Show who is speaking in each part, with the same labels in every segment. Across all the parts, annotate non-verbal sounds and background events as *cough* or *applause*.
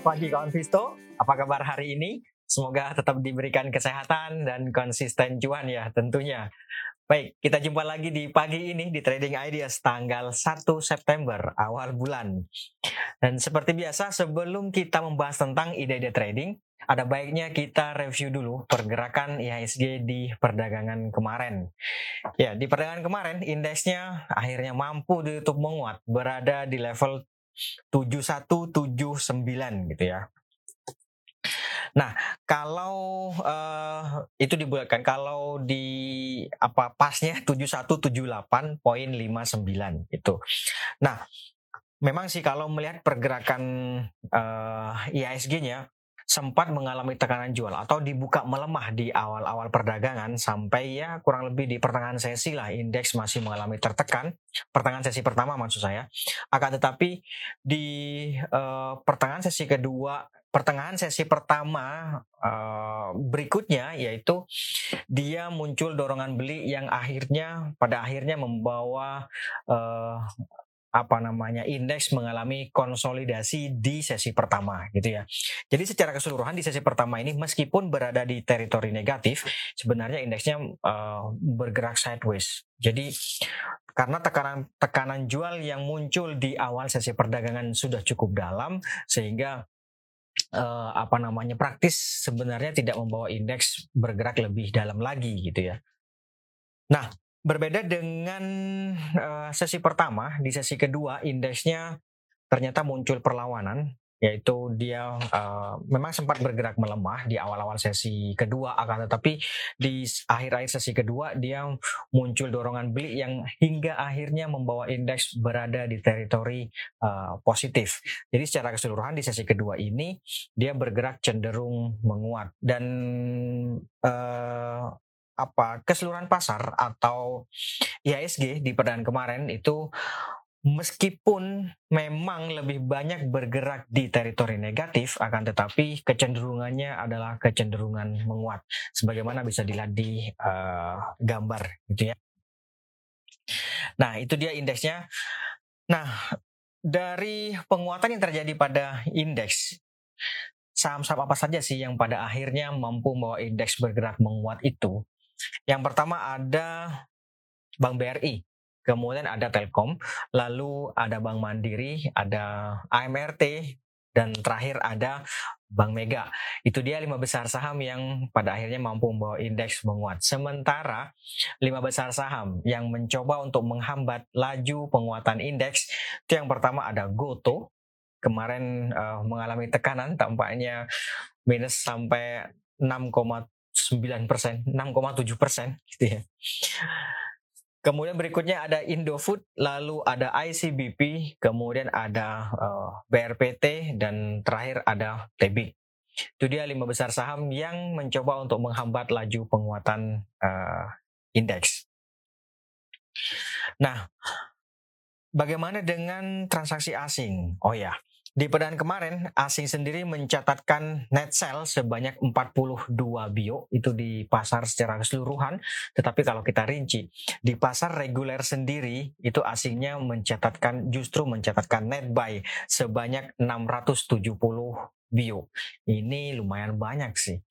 Speaker 1: Selamat pagi kawan Visto. Apa kabar hari ini? Semoga tetap diberikan kesehatan dan konsisten cuan ya tentunya. Baik, kita jumpa lagi di pagi ini di Trading Ideas tanggal 1 September awal bulan. Dan seperti biasa sebelum kita membahas tentang ide-ide trading, ada baiknya kita review dulu pergerakan IHSG di perdagangan kemarin. Ya, di perdagangan kemarin indeksnya akhirnya mampu ditutup menguat berada di level 7179 gitu ya. Nah, kalau uh, itu dibulatkan kalau di apa pasnya 7178.59 itu. Nah, memang sih kalau melihat pergerakan uh, IHSG-nya sempat mengalami tekanan jual atau dibuka melemah di awal-awal perdagangan sampai ya kurang lebih di pertengahan sesi lah indeks masih mengalami tertekan. Pertengahan sesi pertama maksud saya. Akan tetapi di uh, pertengahan sesi kedua pertengahan sesi pertama uh, berikutnya yaitu dia muncul dorongan beli yang akhirnya pada akhirnya membawa uh, apa namanya indeks mengalami konsolidasi di sesi pertama gitu ya. Jadi secara keseluruhan di sesi pertama ini meskipun berada di teritori negatif, sebenarnya indeksnya uh, bergerak sideways. Jadi karena tekanan tekanan jual yang muncul di awal sesi perdagangan sudah cukup dalam sehingga uh, apa namanya praktis sebenarnya tidak membawa indeks bergerak lebih dalam lagi gitu ya. Nah, Berbeda dengan uh, sesi pertama, di sesi kedua indeksnya ternyata muncul perlawanan, yaitu dia uh, memang sempat bergerak melemah di awal-awal sesi kedua, akan tetapi di akhir-akhir sesi kedua dia muncul dorongan beli yang hingga akhirnya membawa indeks berada di teritori uh, positif. Jadi secara keseluruhan di sesi kedua ini dia bergerak cenderung menguat dan uh, apa keseluruhan pasar atau IHSG di perdagangan kemarin itu meskipun memang lebih banyak bergerak di teritori negatif akan tetapi kecenderungannya adalah kecenderungan menguat sebagaimana bisa dilihat di uh, gambar gitu ya. Nah, itu dia indeksnya. Nah, dari penguatan yang terjadi pada indeks saham-saham apa saja sih yang pada akhirnya mampu membawa indeks bergerak menguat itu? Yang pertama ada Bank BRI, kemudian ada Telkom, lalu ada Bank Mandiri, ada AMRT, dan terakhir ada Bank Mega. Itu dia lima besar saham yang pada akhirnya mampu membawa indeks menguat. Sementara lima besar saham yang mencoba untuk menghambat laju penguatan indeks, itu yang pertama ada Goto, kemarin uh, mengalami tekanan tampaknya minus sampai 6, 9 persen, 6,7 persen gitu ya. Kemudian berikutnya ada Indofood, lalu ada ICBP, kemudian ada eh, BRPT, dan terakhir ada TB. Itu dia lima besar saham yang mencoba untuk menghambat laju penguatan uh, indeks. Nah, bagaimana dengan transaksi asing? Oh ya, di perdagangan kemarin, asing sendiri mencatatkan net sell sebanyak 42 bio, itu di pasar secara keseluruhan. Tetapi kalau kita rinci, di pasar reguler sendiri, itu asingnya mencatatkan, justru mencatatkan net buy sebanyak 670 bio. Ini lumayan banyak sih.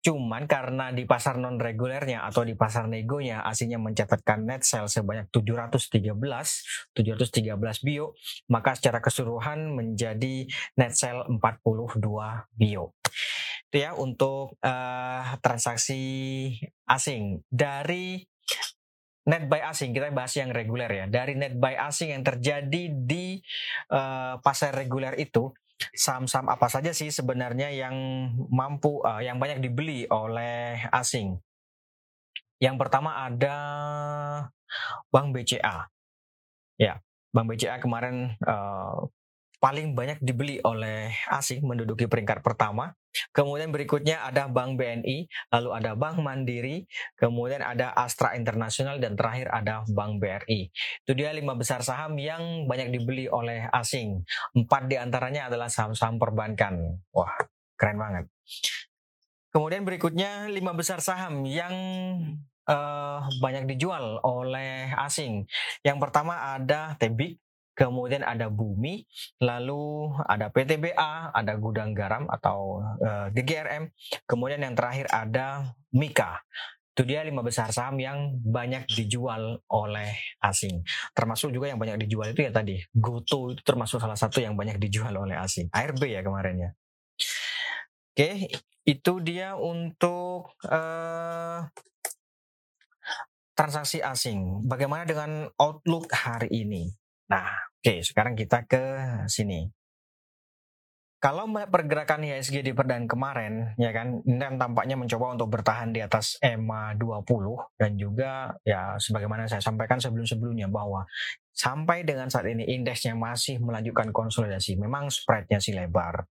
Speaker 1: Cuman karena di pasar non regulernya atau di pasar negonya aslinya mencatatkan net sale sebanyak 713 713 bio, maka secara keseluruhan menjadi net sale 42 bio. Itu ya untuk uh, transaksi asing dari net buy asing kita bahas yang reguler ya. Dari net buy asing yang terjadi di uh, pasar reguler itu saham-saham apa saja sih sebenarnya yang mampu uh, yang banyak dibeli oleh asing? Yang pertama ada Bank BCA. Ya, Bank BCA kemarin uh, paling banyak dibeli oleh asing menduduki peringkat pertama Kemudian berikutnya ada Bank BNI, lalu ada Bank Mandiri, kemudian ada Astra Internasional dan terakhir ada Bank BRI. Itu dia lima besar saham yang banyak dibeli oleh asing. Empat di antaranya adalah saham-saham perbankan. Wah, keren banget. Kemudian berikutnya lima besar saham yang uh, banyak dijual oleh asing. Yang pertama ada Tebik, kemudian ada bumi, lalu ada PTBA, ada gudang garam atau uh, eh, GGRM, kemudian yang terakhir ada Mika. Itu dia lima besar saham yang banyak dijual oleh asing. Termasuk juga yang banyak dijual itu ya tadi. Goto itu termasuk salah satu yang banyak dijual oleh asing. ARB ya kemarin ya. Oke, itu dia untuk uh, transaksi asing. Bagaimana dengan outlook hari ini? Nah, oke, sekarang kita ke sini. Kalau pergerakan IHSG di perdaan kemarin, ya kan, ini kan tampaknya mencoba untuk bertahan di atas EMA 20 dan juga ya sebagaimana saya sampaikan sebelum-sebelumnya bahwa sampai dengan saat ini indeksnya masih melanjutkan konsolidasi. Memang spreadnya sih lebar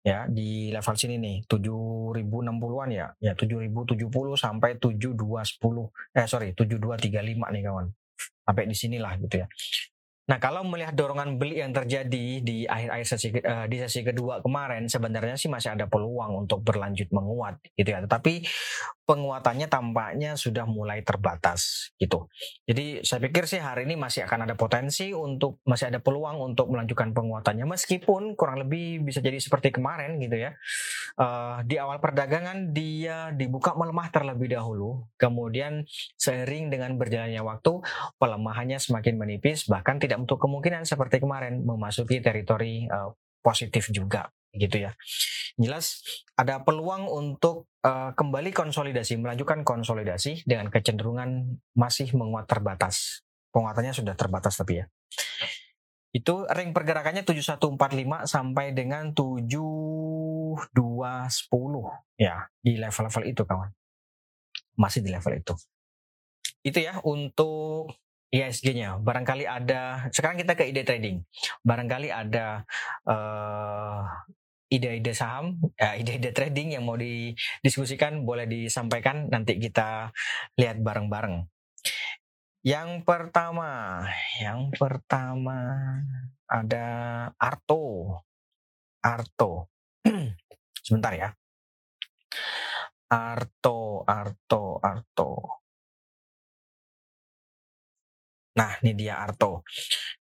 Speaker 1: ya di level sini nih 7060-an ya ya 7070 sampai 7210 eh sorry 7235 nih kawan sampai di sinilah gitu ya Nah, kalau melihat dorongan beli yang terjadi di akhir-akhir sesi uh, di sesi kedua kemarin, sebenarnya sih masih ada peluang untuk berlanjut menguat, gitu ya. Tetapi penguatannya tampaknya sudah mulai terbatas, gitu. Jadi saya pikir sih hari ini masih akan ada potensi untuk masih ada peluang untuk melanjutkan penguatannya, meskipun kurang lebih bisa jadi seperti kemarin, gitu ya. Uh, di awal perdagangan dia dibuka melemah terlebih dahulu, kemudian seiring dengan berjalannya waktu pelemahannya semakin menipis, bahkan tidak untuk kemungkinan seperti kemarin memasuki teritori uh, positif juga gitu ya. Jelas ada peluang untuk uh, kembali konsolidasi, melanjutkan konsolidasi dengan kecenderungan masih menguat terbatas. Penguatannya sudah terbatas tapi ya. Itu ring pergerakannya 7145 sampai dengan 7210 ya di level-level itu kawan. Masih di level itu. Itu ya untuk ISG-nya. Barangkali ada, sekarang kita ke ide trading. Barangkali ada uh, ide-ide saham, uh, ide-ide trading yang mau didiskusikan, boleh disampaikan. Nanti kita lihat bareng-bareng. Yang pertama, yang pertama ada Arto. Arto. *clears throat* Sebentar ya. Arto, Arto, Arto. Nah, ini dia Arto.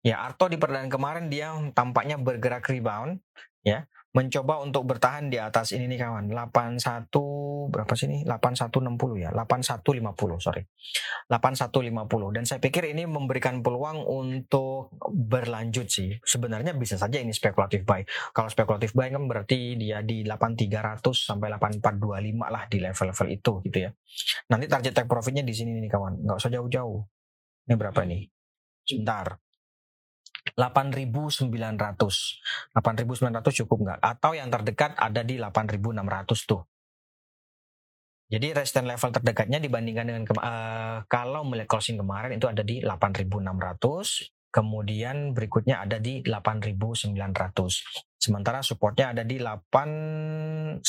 Speaker 1: Ya, Arto di perdana kemarin dia tampaknya bergerak rebound, ya, mencoba untuk bertahan di atas ini nih kawan. 81 berapa sih ini? 8160 ya, 8150, sorry. 8150 dan saya pikir ini memberikan peluang untuk berlanjut sih. Sebenarnya bisa saja ini spekulatif buy. Kalau spekulatif buy kan berarti dia di 8300 sampai 8425 lah di level-level itu gitu ya. Nanti target take profitnya di sini nih kawan, nggak usah jauh-jauh ini berapa nih? Sebentar. 8.900. 8.900 cukup nggak? Atau yang terdekat ada di 8.600 tuh. Jadi resistance level terdekatnya dibandingkan dengan uh, kalau melihat closing kemarin itu ada di 8.600, kemudian berikutnya ada di 8.900. Sementara supportnya ada di 8175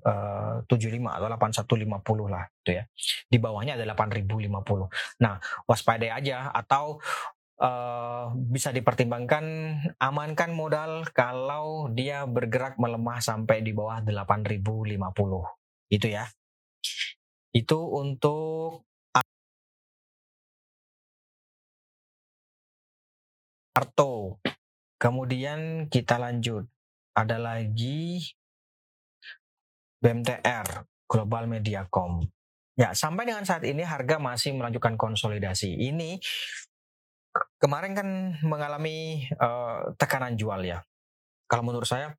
Speaker 1: uh, atau 8150 lah gitu ya. Di bawahnya ada 8050. Nah, waspadai aja atau Uh, bisa dipertimbangkan amankan modal kalau dia bergerak melemah sampai di bawah 8050 itu ya itu untuk Arto. Kemudian kita lanjut. Ada lagi BMTR, Global Mediacom. Ya, sampai dengan saat ini harga masih melanjutkan konsolidasi. Ini kemarin kan mengalami uh, tekanan jual ya. Kalau menurut saya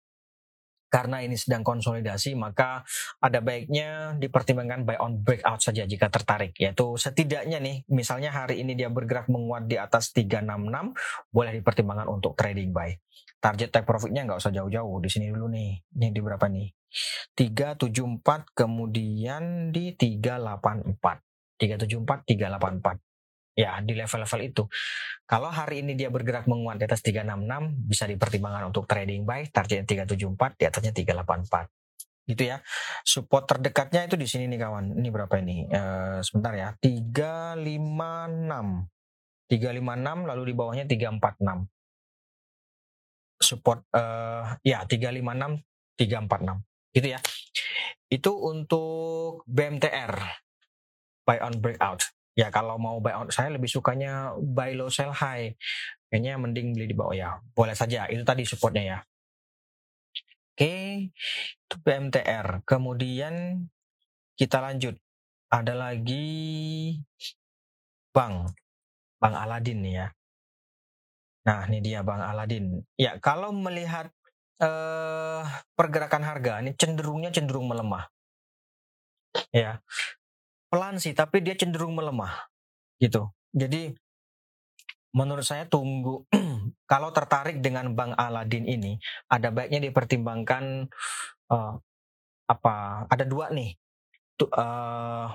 Speaker 1: karena ini sedang konsolidasi maka ada baiknya dipertimbangkan buy on breakout saja jika tertarik. Yaitu setidaknya nih misalnya hari ini dia bergerak menguat di atas 366 boleh dipertimbangkan untuk trading buy. Target take profitnya nggak usah jauh-jauh di sini dulu nih. Ini di berapa nih? 374 kemudian di 384 374 384 ya di level-level itu. Kalau hari ini dia bergerak menguat di atas 366 bisa dipertimbangkan untuk trading buy targetnya 374 di atasnya 384 gitu ya. Support terdekatnya itu di sini nih kawan. Ini berapa ini? Uh, sebentar ya. 356. 356 lalu di bawahnya 346. Support uh, ya 356 346 gitu ya. Itu untuk BMTR buy on breakout ya kalau mau buy on saya lebih sukanya buy low sell high kayaknya mending beli di bawah ya. Boleh saja, itu tadi supportnya ya. Oke, itu BMTR. Kemudian kita lanjut. Ada lagi Bang, Bang Aladin nih ya. Nah, ini dia Bang Aladin. Ya, kalau melihat eh, pergerakan harga ini cenderungnya cenderung melemah. Ya, pelan sih, tapi dia cenderung melemah, gitu. Jadi menurut saya tunggu *clears throat* kalau tertarik dengan Bang Aladin ini ada baiknya dipertimbangkan uh, apa ada dua nih. Tuh, uh,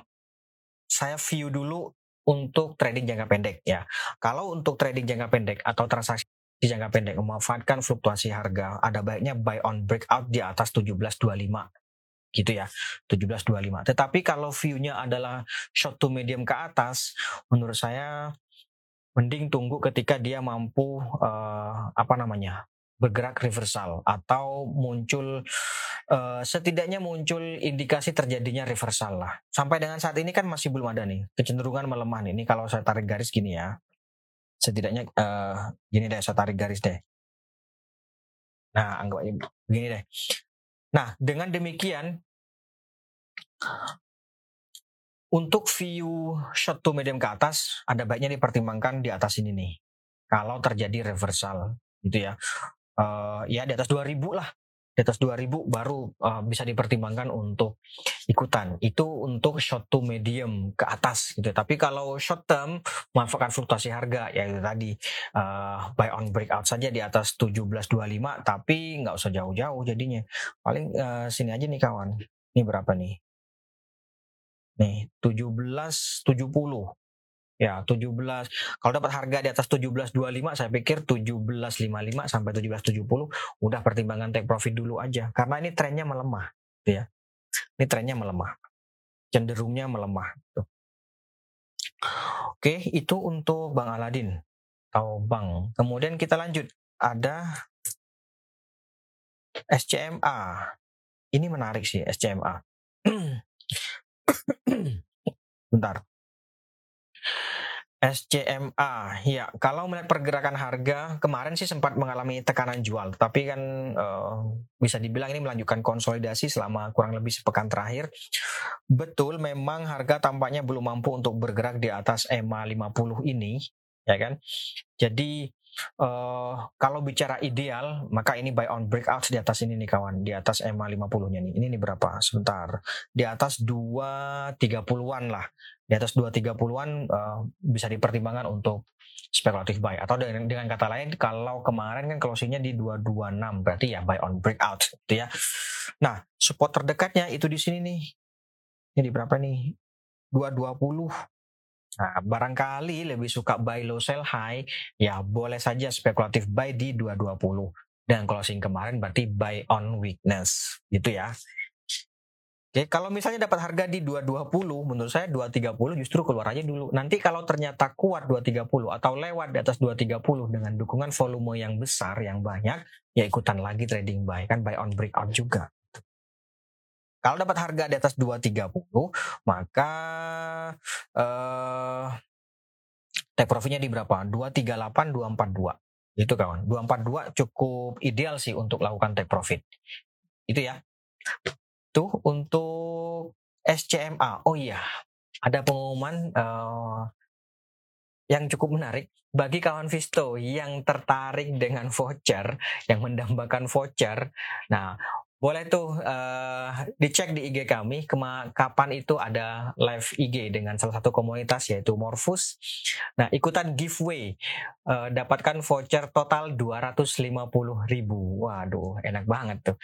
Speaker 1: saya view dulu untuk trading jangka pendek ya. Kalau untuk trading jangka pendek atau transaksi jangka pendek memanfaatkan fluktuasi harga ada baiknya buy on breakout di atas 1725 gitu ya 1725 tetapi kalau view-nya adalah short to medium ke atas menurut saya mending tunggu ketika dia mampu uh, apa namanya bergerak reversal atau muncul uh, setidaknya muncul indikasi terjadinya reversal lah. Sampai dengan saat ini kan masih belum ada nih kecenderungan melemah nih. Ini kalau saya tarik garis gini ya. Setidaknya uh, gini deh saya tarik garis deh. Nah, anggap begini deh. Nah, dengan demikian untuk view short to medium ke atas, ada baiknya dipertimbangkan di atas ini nih. Kalau terjadi reversal, gitu ya. Uh, ya di atas 2000 lah. Di atas 2000 baru uh, bisa dipertimbangkan untuk ikutan. Itu untuk short to medium ke atas gitu. Tapi kalau short term manfaatkan fluktuasi harga ya itu tadi uh, buy on breakout saja di atas 1725 tapi nggak usah jauh-jauh jadinya. Paling uh, sini aja nih kawan. Ini berapa nih? Nih, 1770. Ya, 17. Kalau dapat harga di atas 1725, saya pikir 1755 sampai 1770 udah pertimbangan take profit dulu aja. Karena ini trennya melemah, gitu ya. Ini trennya melemah. Cenderungnya melemah. Gitu. Oke, itu untuk Bang Aladin atau Bang. Kemudian kita lanjut. Ada SCMA. Ini menarik sih SCMA. *clears throat* *coughs* Bentar. SCMA, ya kalau melihat pergerakan harga kemarin sih sempat mengalami tekanan jual, tapi kan uh, bisa dibilang ini melanjutkan konsolidasi selama kurang lebih sepekan terakhir. Betul, memang harga tampaknya belum mampu untuk bergerak di atas EMA 50 ini, ya kan? Jadi Uh, kalau bicara ideal, maka ini buy on breakout di atas ini nih kawan, di atas EMA 50-nya nih. Ini nih berapa? Sebentar. Di atas 230-an lah. Di atas 230-an uh, bisa dipertimbangkan untuk spekulatif buy atau dengan, dengan kata lain kalau kemarin kan closingnya di 226 berarti ya buy on breakout gitu ya. Nah, support terdekatnya itu di sini nih. Ini di berapa nih? 220 Nah, barangkali lebih suka buy low sell high, ya boleh saja spekulatif buy di 220. Dan closing kemarin berarti buy on weakness, gitu ya. Oke, kalau misalnya dapat harga di 220, menurut saya 230 justru keluar aja dulu. Nanti kalau ternyata kuat 230 atau lewat di atas 230 dengan dukungan volume yang besar, yang banyak, ya ikutan lagi trading buy, kan buy on breakout juga. Kalau dapat harga di atas 230, maka eh take profitnya di berapa? 238, 242. Itu kawan. 242 cukup ideal sih untuk lakukan take profit. Itu ya. Tuh untuk SCMA. Oh iya, ada pengumuman uh, yang cukup menarik bagi kawan Visto yang tertarik dengan voucher, yang mendambakan voucher. Nah, boleh tuh uh, dicek di IG kami kema kapan itu ada live IG dengan salah satu komunitas yaitu Morphus. Nah, ikutan giveaway uh, dapatkan voucher total 250.000. Waduh, enak banget tuh.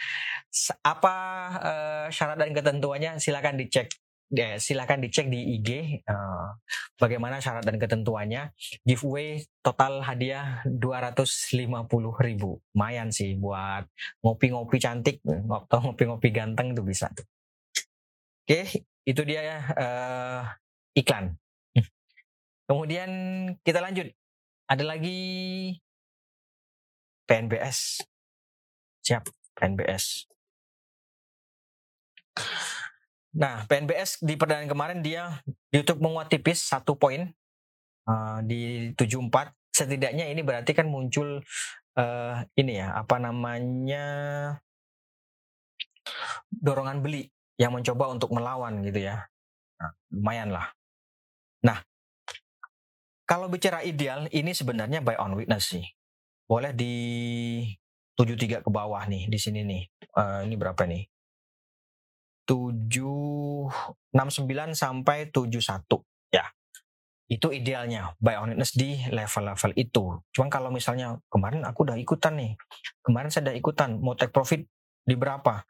Speaker 1: Apa uh, syarat dan ketentuannya silakan dicek ya, silakan dicek di IG uh, bagaimana syarat dan ketentuannya. Giveaway total hadiah 250 ribu. Lumayan sih buat ngopi-ngopi cantik atau ngopi-ngopi ganteng itu bisa. Oke, itu dia uh, iklan. Kemudian kita lanjut. Ada lagi PNBS. Siap, PNBS. Nah, PNBS di perdana kemarin dia ditutup menguat tipis satu poin uh, di 74 setidaknya ini berarti kan muncul uh, ini ya apa namanya dorongan beli yang mencoba untuk melawan gitu ya. Nah, lumayan lah. Nah, kalau bicara ideal, ini sebenarnya buy on witness sih. Boleh di 73 ke bawah nih, di sini nih. Uh, ini berapa nih? 769 sampai 71 ya. Itu idealnya buy on witness di level-level itu. Cuman kalau misalnya kemarin aku udah ikutan nih. Kemarin saya udah ikutan mau take profit di berapa?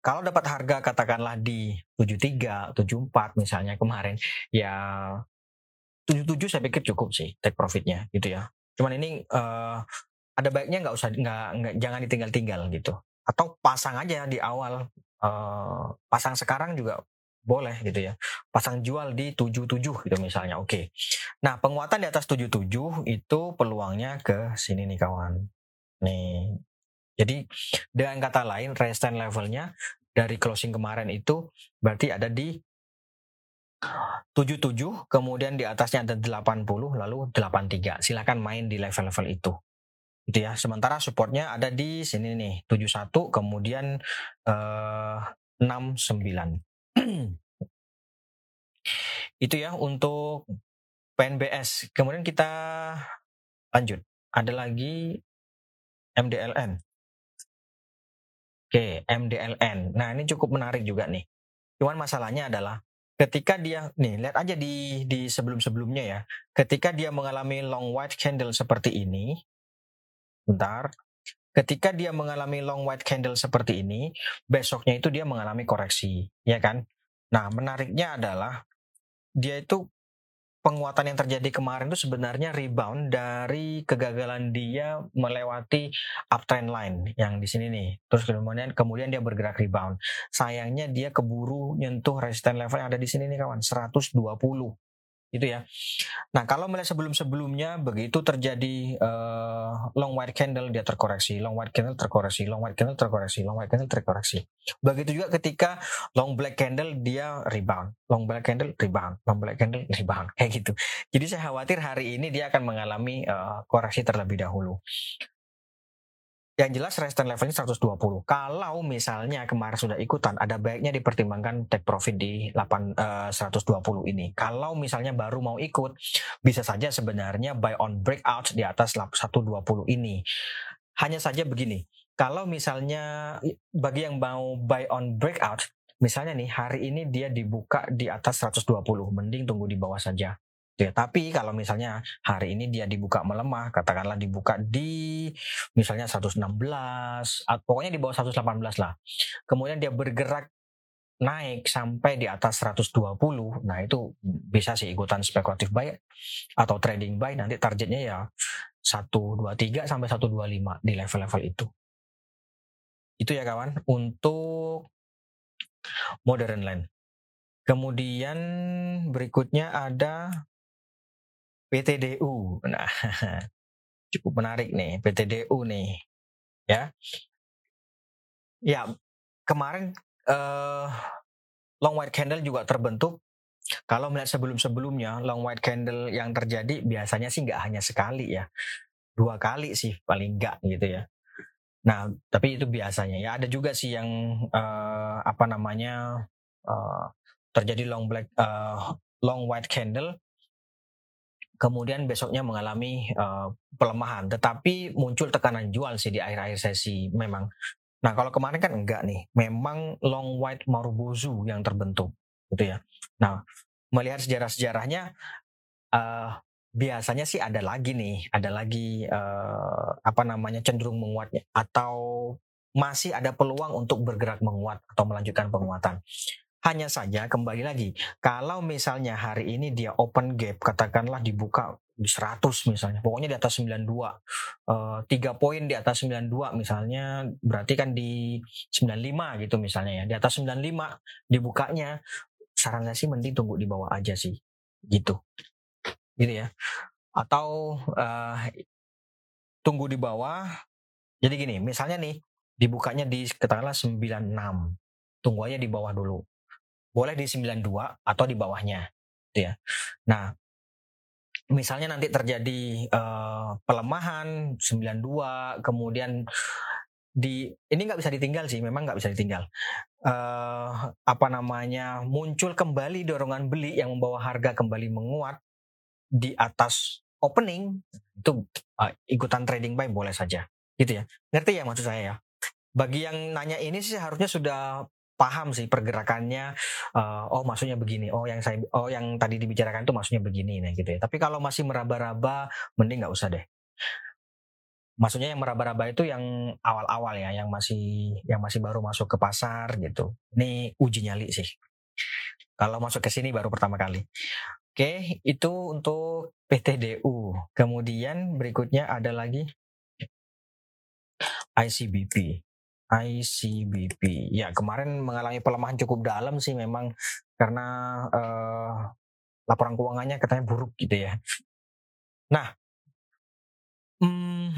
Speaker 1: kalau dapat harga katakanlah di 73, 74 misalnya kemarin, ya 77 saya pikir cukup sih take profitnya gitu ya. Cuman ini uh, ada baiknya nggak usah nggak jangan ditinggal-tinggal gitu. Atau pasang aja di awal uh, pasang sekarang juga boleh gitu ya. Pasang jual di 77 gitu misalnya. Oke. Okay. Nah, penguatan di atas 77 itu peluangnya ke sini nih kawan. Nih, jadi dengan kata lain resistance levelnya dari closing kemarin itu berarti ada di 77 kemudian di atasnya ada 80 lalu 83 silakan main di level-level itu itu ya sementara supportnya ada di sini nih 71 kemudian eh, 69 *clears throat* itu ya untuk PNBS kemudian kita lanjut ada lagi MDLN Oke, MDLN. Nah, ini cukup menarik juga nih. Cuman masalahnya adalah ketika dia nih lihat aja di di sebelum-sebelumnya ya. Ketika dia mengalami long white candle seperti ini, bentar. Ketika dia mengalami long white candle seperti ini, besoknya itu dia mengalami koreksi, ya kan? Nah, menariknya adalah dia itu penguatan yang terjadi kemarin itu sebenarnya rebound dari kegagalan dia melewati uptrend line yang di sini nih. Terus kemudian kemudian dia bergerak rebound. Sayangnya dia keburu nyentuh resistance level yang ada di sini nih kawan, 120 gitu ya. Nah kalau melihat sebelum-sebelumnya begitu terjadi uh, long white candle dia terkoreksi, long white candle terkoreksi, long white candle terkoreksi, long white candle terkoreksi. Begitu juga ketika long black candle dia rebound, long black candle rebound, long black candle rebound *laughs* kayak gitu. Jadi saya khawatir hari ini dia akan mengalami uh, koreksi terlebih dahulu. Yang jelas resistance levelnya 120. Kalau misalnya kemarin sudah ikutan, ada baiknya dipertimbangkan take profit di 8 uh, 120 ini. Kalau misalnya baru mau ikut, bisa saja sebenarnya buy on breakout di atas 120 ini. Hanya saja begini, kalau misalnya bagi yang mau buy on breakout, misalnya nih hari ini dia dibuka di atas 120, mending tunggu di bawah saja. Ya, tapi kalau misalnya hari ini dia dibuka melemah, katakanlah dibuka di misalnya 116, pokoknya di bawah 118 lah. Kemudian dia bergerak naik sampai di atas 120, nah itu bisa sih ikutan spekulatif buy atau trading buy nanti targetnya ya 123 sampai 125 di level-level itu. Itu ya kawan untuk modern land. Kemudian berikutnya ada PTDU. Nah, *laughs* cukup menarik nih PTDU nih. Ya. Ya, kemarin uh, long white candle juga terbentuk. Kalau melihat sebelum-sebelumnya long white candle yang terjadi biasanya sih nggak hanya sekali ya, dua kali sih paling nggak gitu ya. Nah, tapi itu biasanya ya ada juga sih yang uh, apa namanya uh, terjadi long black uh, long white candle kemudian besoknya mengalami uh, pelemahan, tetapi muncul tekanan jual sih di akhir-akhir sesi memang. Nah kalau kemarin kan enggak nih, memang long white marubozu yang terbentuk, gitu ya. Nah melihat sejarah-sejarahnya, uh, biasanya sih ada lagi nih, ada lagi uh, apa namanya cenderung menguatnya atau masih ada peluang untuk bergerak menguat atau melanjutkan penguatan. Hanya saja kembali lagi, kalau misalnya hari ini dia open gap, katakanlah dibuka di 100 misalnya, pokoknya di atas 92, uh, 3 poin di atas 92 misalnya, berarti kan di 95 gitu misalnya ya, di atas 95 dibukanya, saran saya sih mending tunggu di bawah aja sih, gitu, gitu ya. Atau uh, tunggu di bawah, jadi gini, misalnya nih dibukanya di katakanlah 96, tunggu aja di bawah dulu boleh di 92 atau di bawahnya gitu ya. Nah, misalnya nanti terjadi uh, pelemahan 92 kemudian di ini nggak bisa ditinggal sih memang nggak bisa ditinggal. Uh, apa namanya muncul kembali dorongan beli yang membawa harga kembali menguat di atas opening itu uh, ikutan trading buy boleh saja gitu ya. Ngerti ya maksud saya ya? Bagi yang nanya ini sih harusnya sudah paham sih pergerakannya uh, oh maksudnya begini oh yang saya oh yang tadi dibicarakan itu maksudnya begini nih gitu ya. Tapi kalau masih meraba-raba mending nggak usah deh. Maksudnya yang meraba-raba itu yang awal-awal ya yang masih yang masih baru masuk ke pasar gitu. Ini uji nyali sih. Kalau masuk ke sini baru pertama kali. Oke itu untuk PTDU kemudian berikutnya ada lagi ICBP ICBP. Ya, kemarin mengalami pelemahan cukup dalam sih memang karena uh, laporan keuangannya katanya buruk gitu ya. Nah, hmm,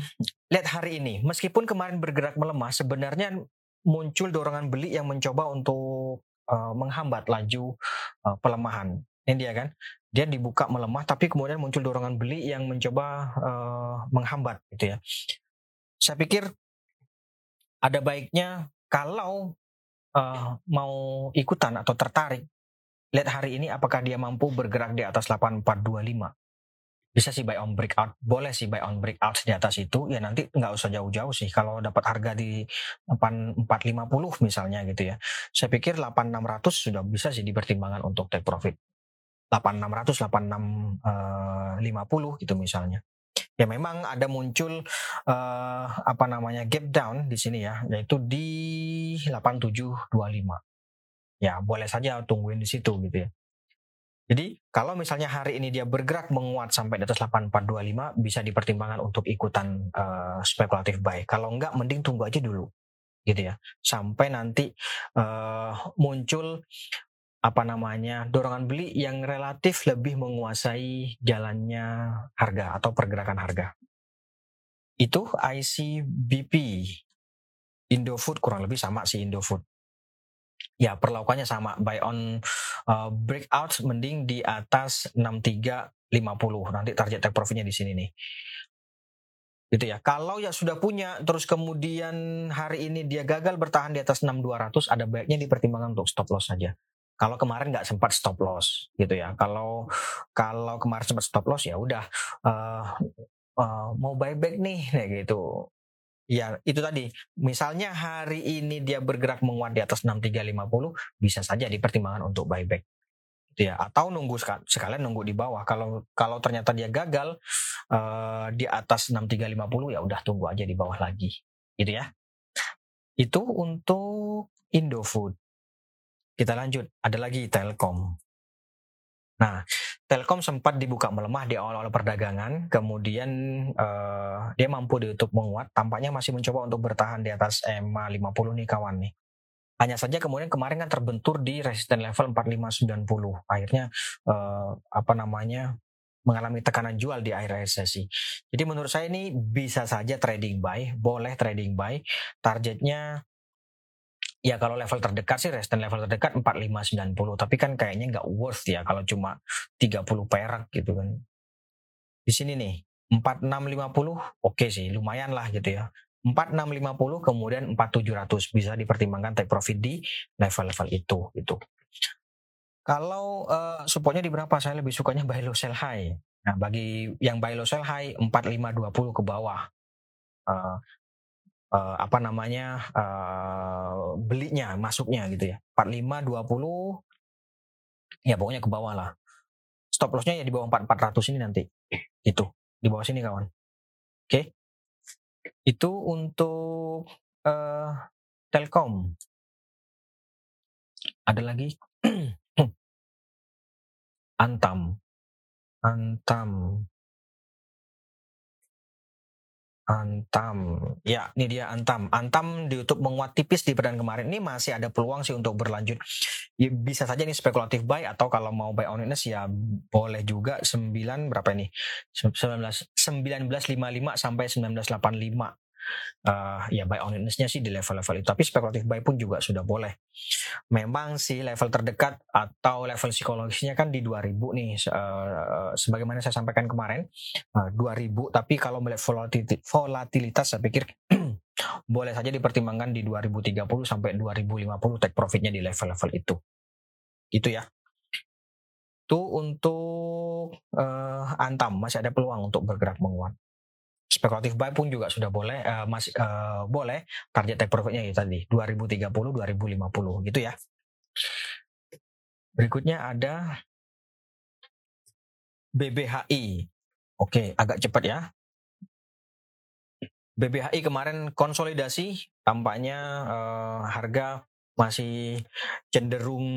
Speaker 1: lihat hari ini, meskipun kemarin bergerak melemah, sebenarnya muncul dorongan beli yang mencoba untuk uh, menghambat laju uh, pelemahan. Ini dia kan, dia dibuka melemah, tapi kemudian muncul dorongan beli yang mencoba uh, menghambat gitu ya. Saya pikir ada baiknya kalau uh, mau ikutan atau tertarik, lihat hari ini apakah dia mampu bergerak di atas 8425. Bisa sih buy on breakout, boleh sih buy on breakout di atas itu, ya nanti nggak usah jauh-jauh sih. Kalau dapat harga di 8450 misalnya gitu ya. Saya pikir 8600 sudah bisa sih dipertimbangkan untuk take profit. 8600, 8650 gitu misalnya ya memang ada muncul uh, apa namanya gap down di sini ya yaitu di 8725 ya boleh saja tungguin di situ gitu ya. Jadi kalau misalnya hari ini dia bergerak menguat sampai di atas 8425 bisa dipertimbangkan untuk ikutan uh, spekulatif buy. Kalau enggak mending tunggu aja dulu gitu ya. Sampai nanti uh, muncul apa namanya dorongan beli yang relatif lebih menguasai jalannya harga atau pergerakan harga. Itu ICBP. Indofood kurang lebih sama sih Indofood. Ya, perlakuannya sama. Buy on uh, breakout mending di atas 6350. Nanti target take profitnya di sini nih. Gitu ya. Kalau ya sudah punya terus kemudian hari ini dia gagal bertahan di atas 6200 ada baiknya dipertimbangkan untuk stop loss saja. Kalau kemarin nggak sempat stop loss gitu ya. Kalau kalau kemarin sempat stop loss ya udah uh, uh, mau buyback nih kayak gitu. Ya itu tadi. Misalnya hari ini dia bergerak menguat di atas 6350 bisa saja dipertimbangkan untuk buyback gitu ya atau nunggu sekalian nunggu di bawah kalau kalau ternyata dia gagal uh, di atas 6350 ya udah tunggu aja di bawah lagi gitu ya itu untuk Indofood kita lanjut, ada lagi Telkom. Nah, Telkom sempat dibuka melemah di awal-awal perdagangan, kemudian uh, dia mampu ditutup menguat, tampaknya masih mencoba untuk bertahan di atas EMA 50 nih kawan nih. Hanya saja kemudian kemarin kan terbentur di resisten level 4590. Akhirnya uh, apa namanya mengalami tekanan jual di akhir sesi. Jadi menurut saya ini bisa saja trading buy, boleh trading buy. Targetnya Ya kalau level terdekat sih resisten level terdekat 4590 tapi kan kayaknya nggak worth ya kalau cuma 30 perak gitu kan. Di sini nih 4650 oke okay sih lumayan lah gitu ya. 4650 kemudian 4700 bisa dipertimbangkan take profit di level-level itu gitu. Kalau uh, supportnya di berapa saya lebih sukanya buy low sell high. Nah, bagi yang buy low sell high 4520 ke bawah. Uh, uh, apa namanya uh, belinya masuknya gitu ya. 45 20 ya pokoknya ke bawah lah. Stop lossnya ya di bawah 4400 ini nanti. Itu di bawah sini kawan. Oke? Okay. itu untuk uh, Telkom. Ada lagi? *clears throat* Antam. Antam Antam. Ya, ini dia Antam. Antam di YouTube menguat tipis di perdan kemarin. Ini masih ada peluang sih untuk berlanjut. Ya, bisa saja ini spekulatif buy atau kalau mau buy on witness ya boleh juga 9 berapa ini? 19 1955 sampai 1985. Uh, ya buy on witness sih di level-level itu. Tapi spekulatif buy pun juga sudah boleh. Memang sih level terdekat atau level psikologisnya kan di 2000 nih uh, sebagaimana saya sampaikan kemarin. Uh, 2000 tapi kalau melihat volatilitas saya pikir *clears throat* boleh saja dipertimbangkan di 2030 sampai 2050 take profitnya di level-level itu. Itu ya. Itu untuk uh, Antam masih ada peluang untuk bergerak menguat spekulatif buy pun juga sudah boleh uh, masih uh, boleh target take profitnya ya tadi 2030 2050 gitu ya. Berikutnya ada BBHI oke agak cepat ya. BBHI kemarin konsolidasi tampaknya uh, harga masih cenderung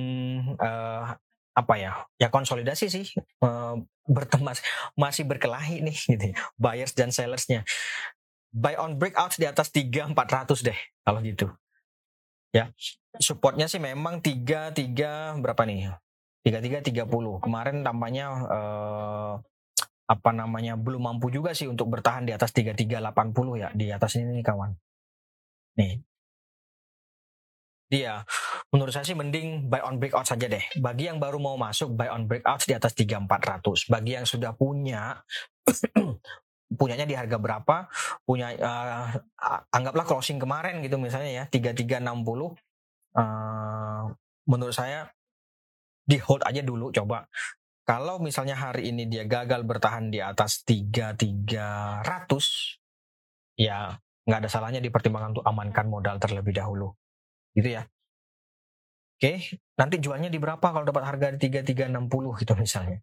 Speaker 1: uh, apa ya ya konsolidasi sih uh, bertemas masih berkelahi nih *laughs* gitu ya, buyers dan sellersnya. Buy on breakouts di atas tiga empat ratus deh kalau gitu. Ya supportnya sih memang tiga tiga berapa nih? Tiga tiga tiga puluh. Kemarin tampaknya uh, apa namanya belum mampu juga sih untuk bertahan di atas tiga tiga delapan puluh ya di atas ini nih kawan. Nih Iya, menurut saya sih mending buy on breakout saja deh. Bagi yang baru mau masuk, buy on breakout di atas 3400. Bagi yang sudah punya, *clears throat* punyanya di harga berapa, punya uh, anggaplah closing kemarin gitu misalnya ya, 3360. Uh, menurut saya di hold aja dulu coba. Kalau misalnya hari ini dia gagal bertahan di atas 3300, ya nggak ada salahnya dipertimbangkan untuk amankan modal terlebih dahulu gitu ya. Oke nanti jualnya di berapa kalau dapat harga di 3360 gitu misalnya.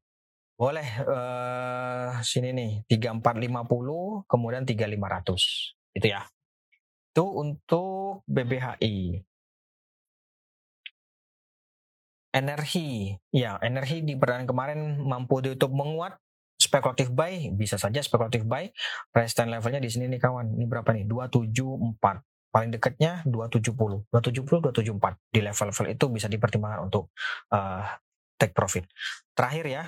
Speaker 1: Boleh uh, sini nih 3450 kemudian 3500 itu ya. Itu untuk BBHI energi ya energi di perdana kemarin mampu ditutup menguat. Spekulatif buy bisa saja spekulatif buy. Resistance levelnya di sini nih kawan. Ini berapa nih? 274 paling dekatnya 270 270 274 di level-level itu bisa dipertimbangkan untuk uh, take profit. Terakhir ya.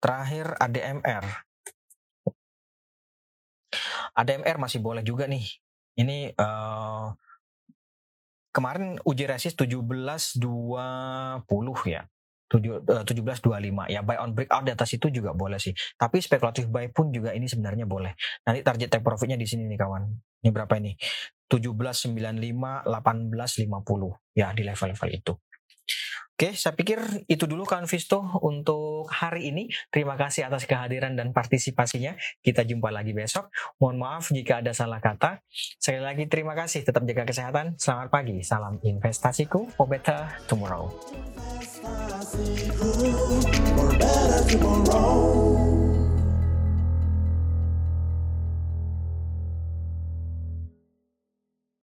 Speaker 1: Terakhir ADMR ADMR masih boleh juga nih. Ini uh, kemarin uji resist 1720 ya. 1725 eh, ya buy on breakout di atas itu juga boleh sih. Tapi spekulatif buy pun juga ini sebenarnya boleh. Nanti target take profitnya di sini nih kawan. Ini berapa ini 1795 1850 ya di level-level itu Oke, saya pikir itu dulu kan Visto untuk hari ini. Terima kasih atas kehadiran dan partisipasinya. Kita jumpa lagi besok. Mohon maaf jika ada salah kata. Sekali lagi terima kasih. Tetap jaga kesehatan. Selamat pagi. Salam investasiku for better tomorrow. Investasiku.